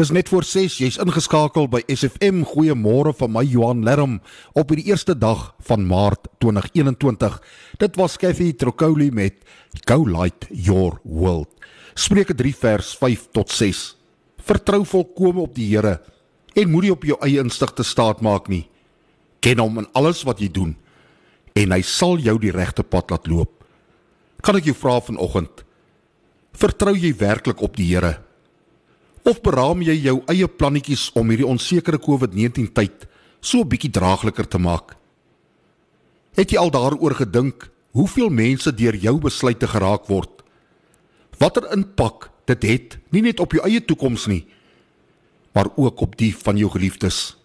Dis net voor 6, jy's ingeskakel by SFM. Goeiemôre van my Johan Lerm op die eerste dag van Maart 2021. Dit was Kathy Trokoli met Go Light Your World. Spreuke 3 vers 5 tot 6. Vertrou volkome op die Here en moenie op jou eie insig te staat maak nie. Ken hom in alles wat jy doen en hy sal jou die regte pad laat loop. Kan ek jou vra vanoggend? Vertrou jy werklik op die Here? Of beraam jy jou eie plannetjies om hierdie onsekere COVID-19 tyd so 'n bietjie draagliker te maak? Het jy al daaroor gedink hoeveel mense deur jou besluite geraak word? Watter impak dit het nie net op jou eie toekoms nie, maar ook op die van jou geliefdes.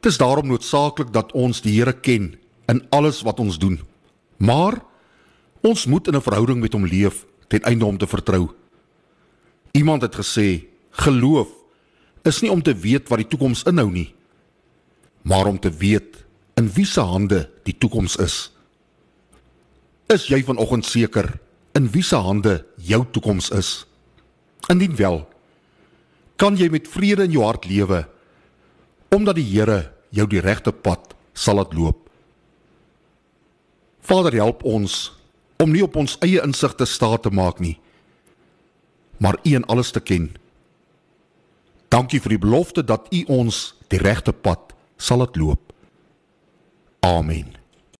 Dit is daarom noodsaaklik dat ons die Here ken in alles wat ons doen. Maar ons moet in 'n verhouding met hom leef ten einde om te vertrou. Iemand het gesê: "Geloof is nie om te weet wat die toekoms inhou nie, maar om te weet in wie se hande die toekoms is." Is jy vanoggend seker in wie se hande jou toekoms is? Indien wel, kan jy met vrede in jou hart lewe omdat die Here jou die regte pad sal laat loop. Vader, help ons om nie op ons eie insig te staat te maak nie, maar U in alles te ken. Dankie vir die belofte dat U ons die regte pad sal laat loop. Amen.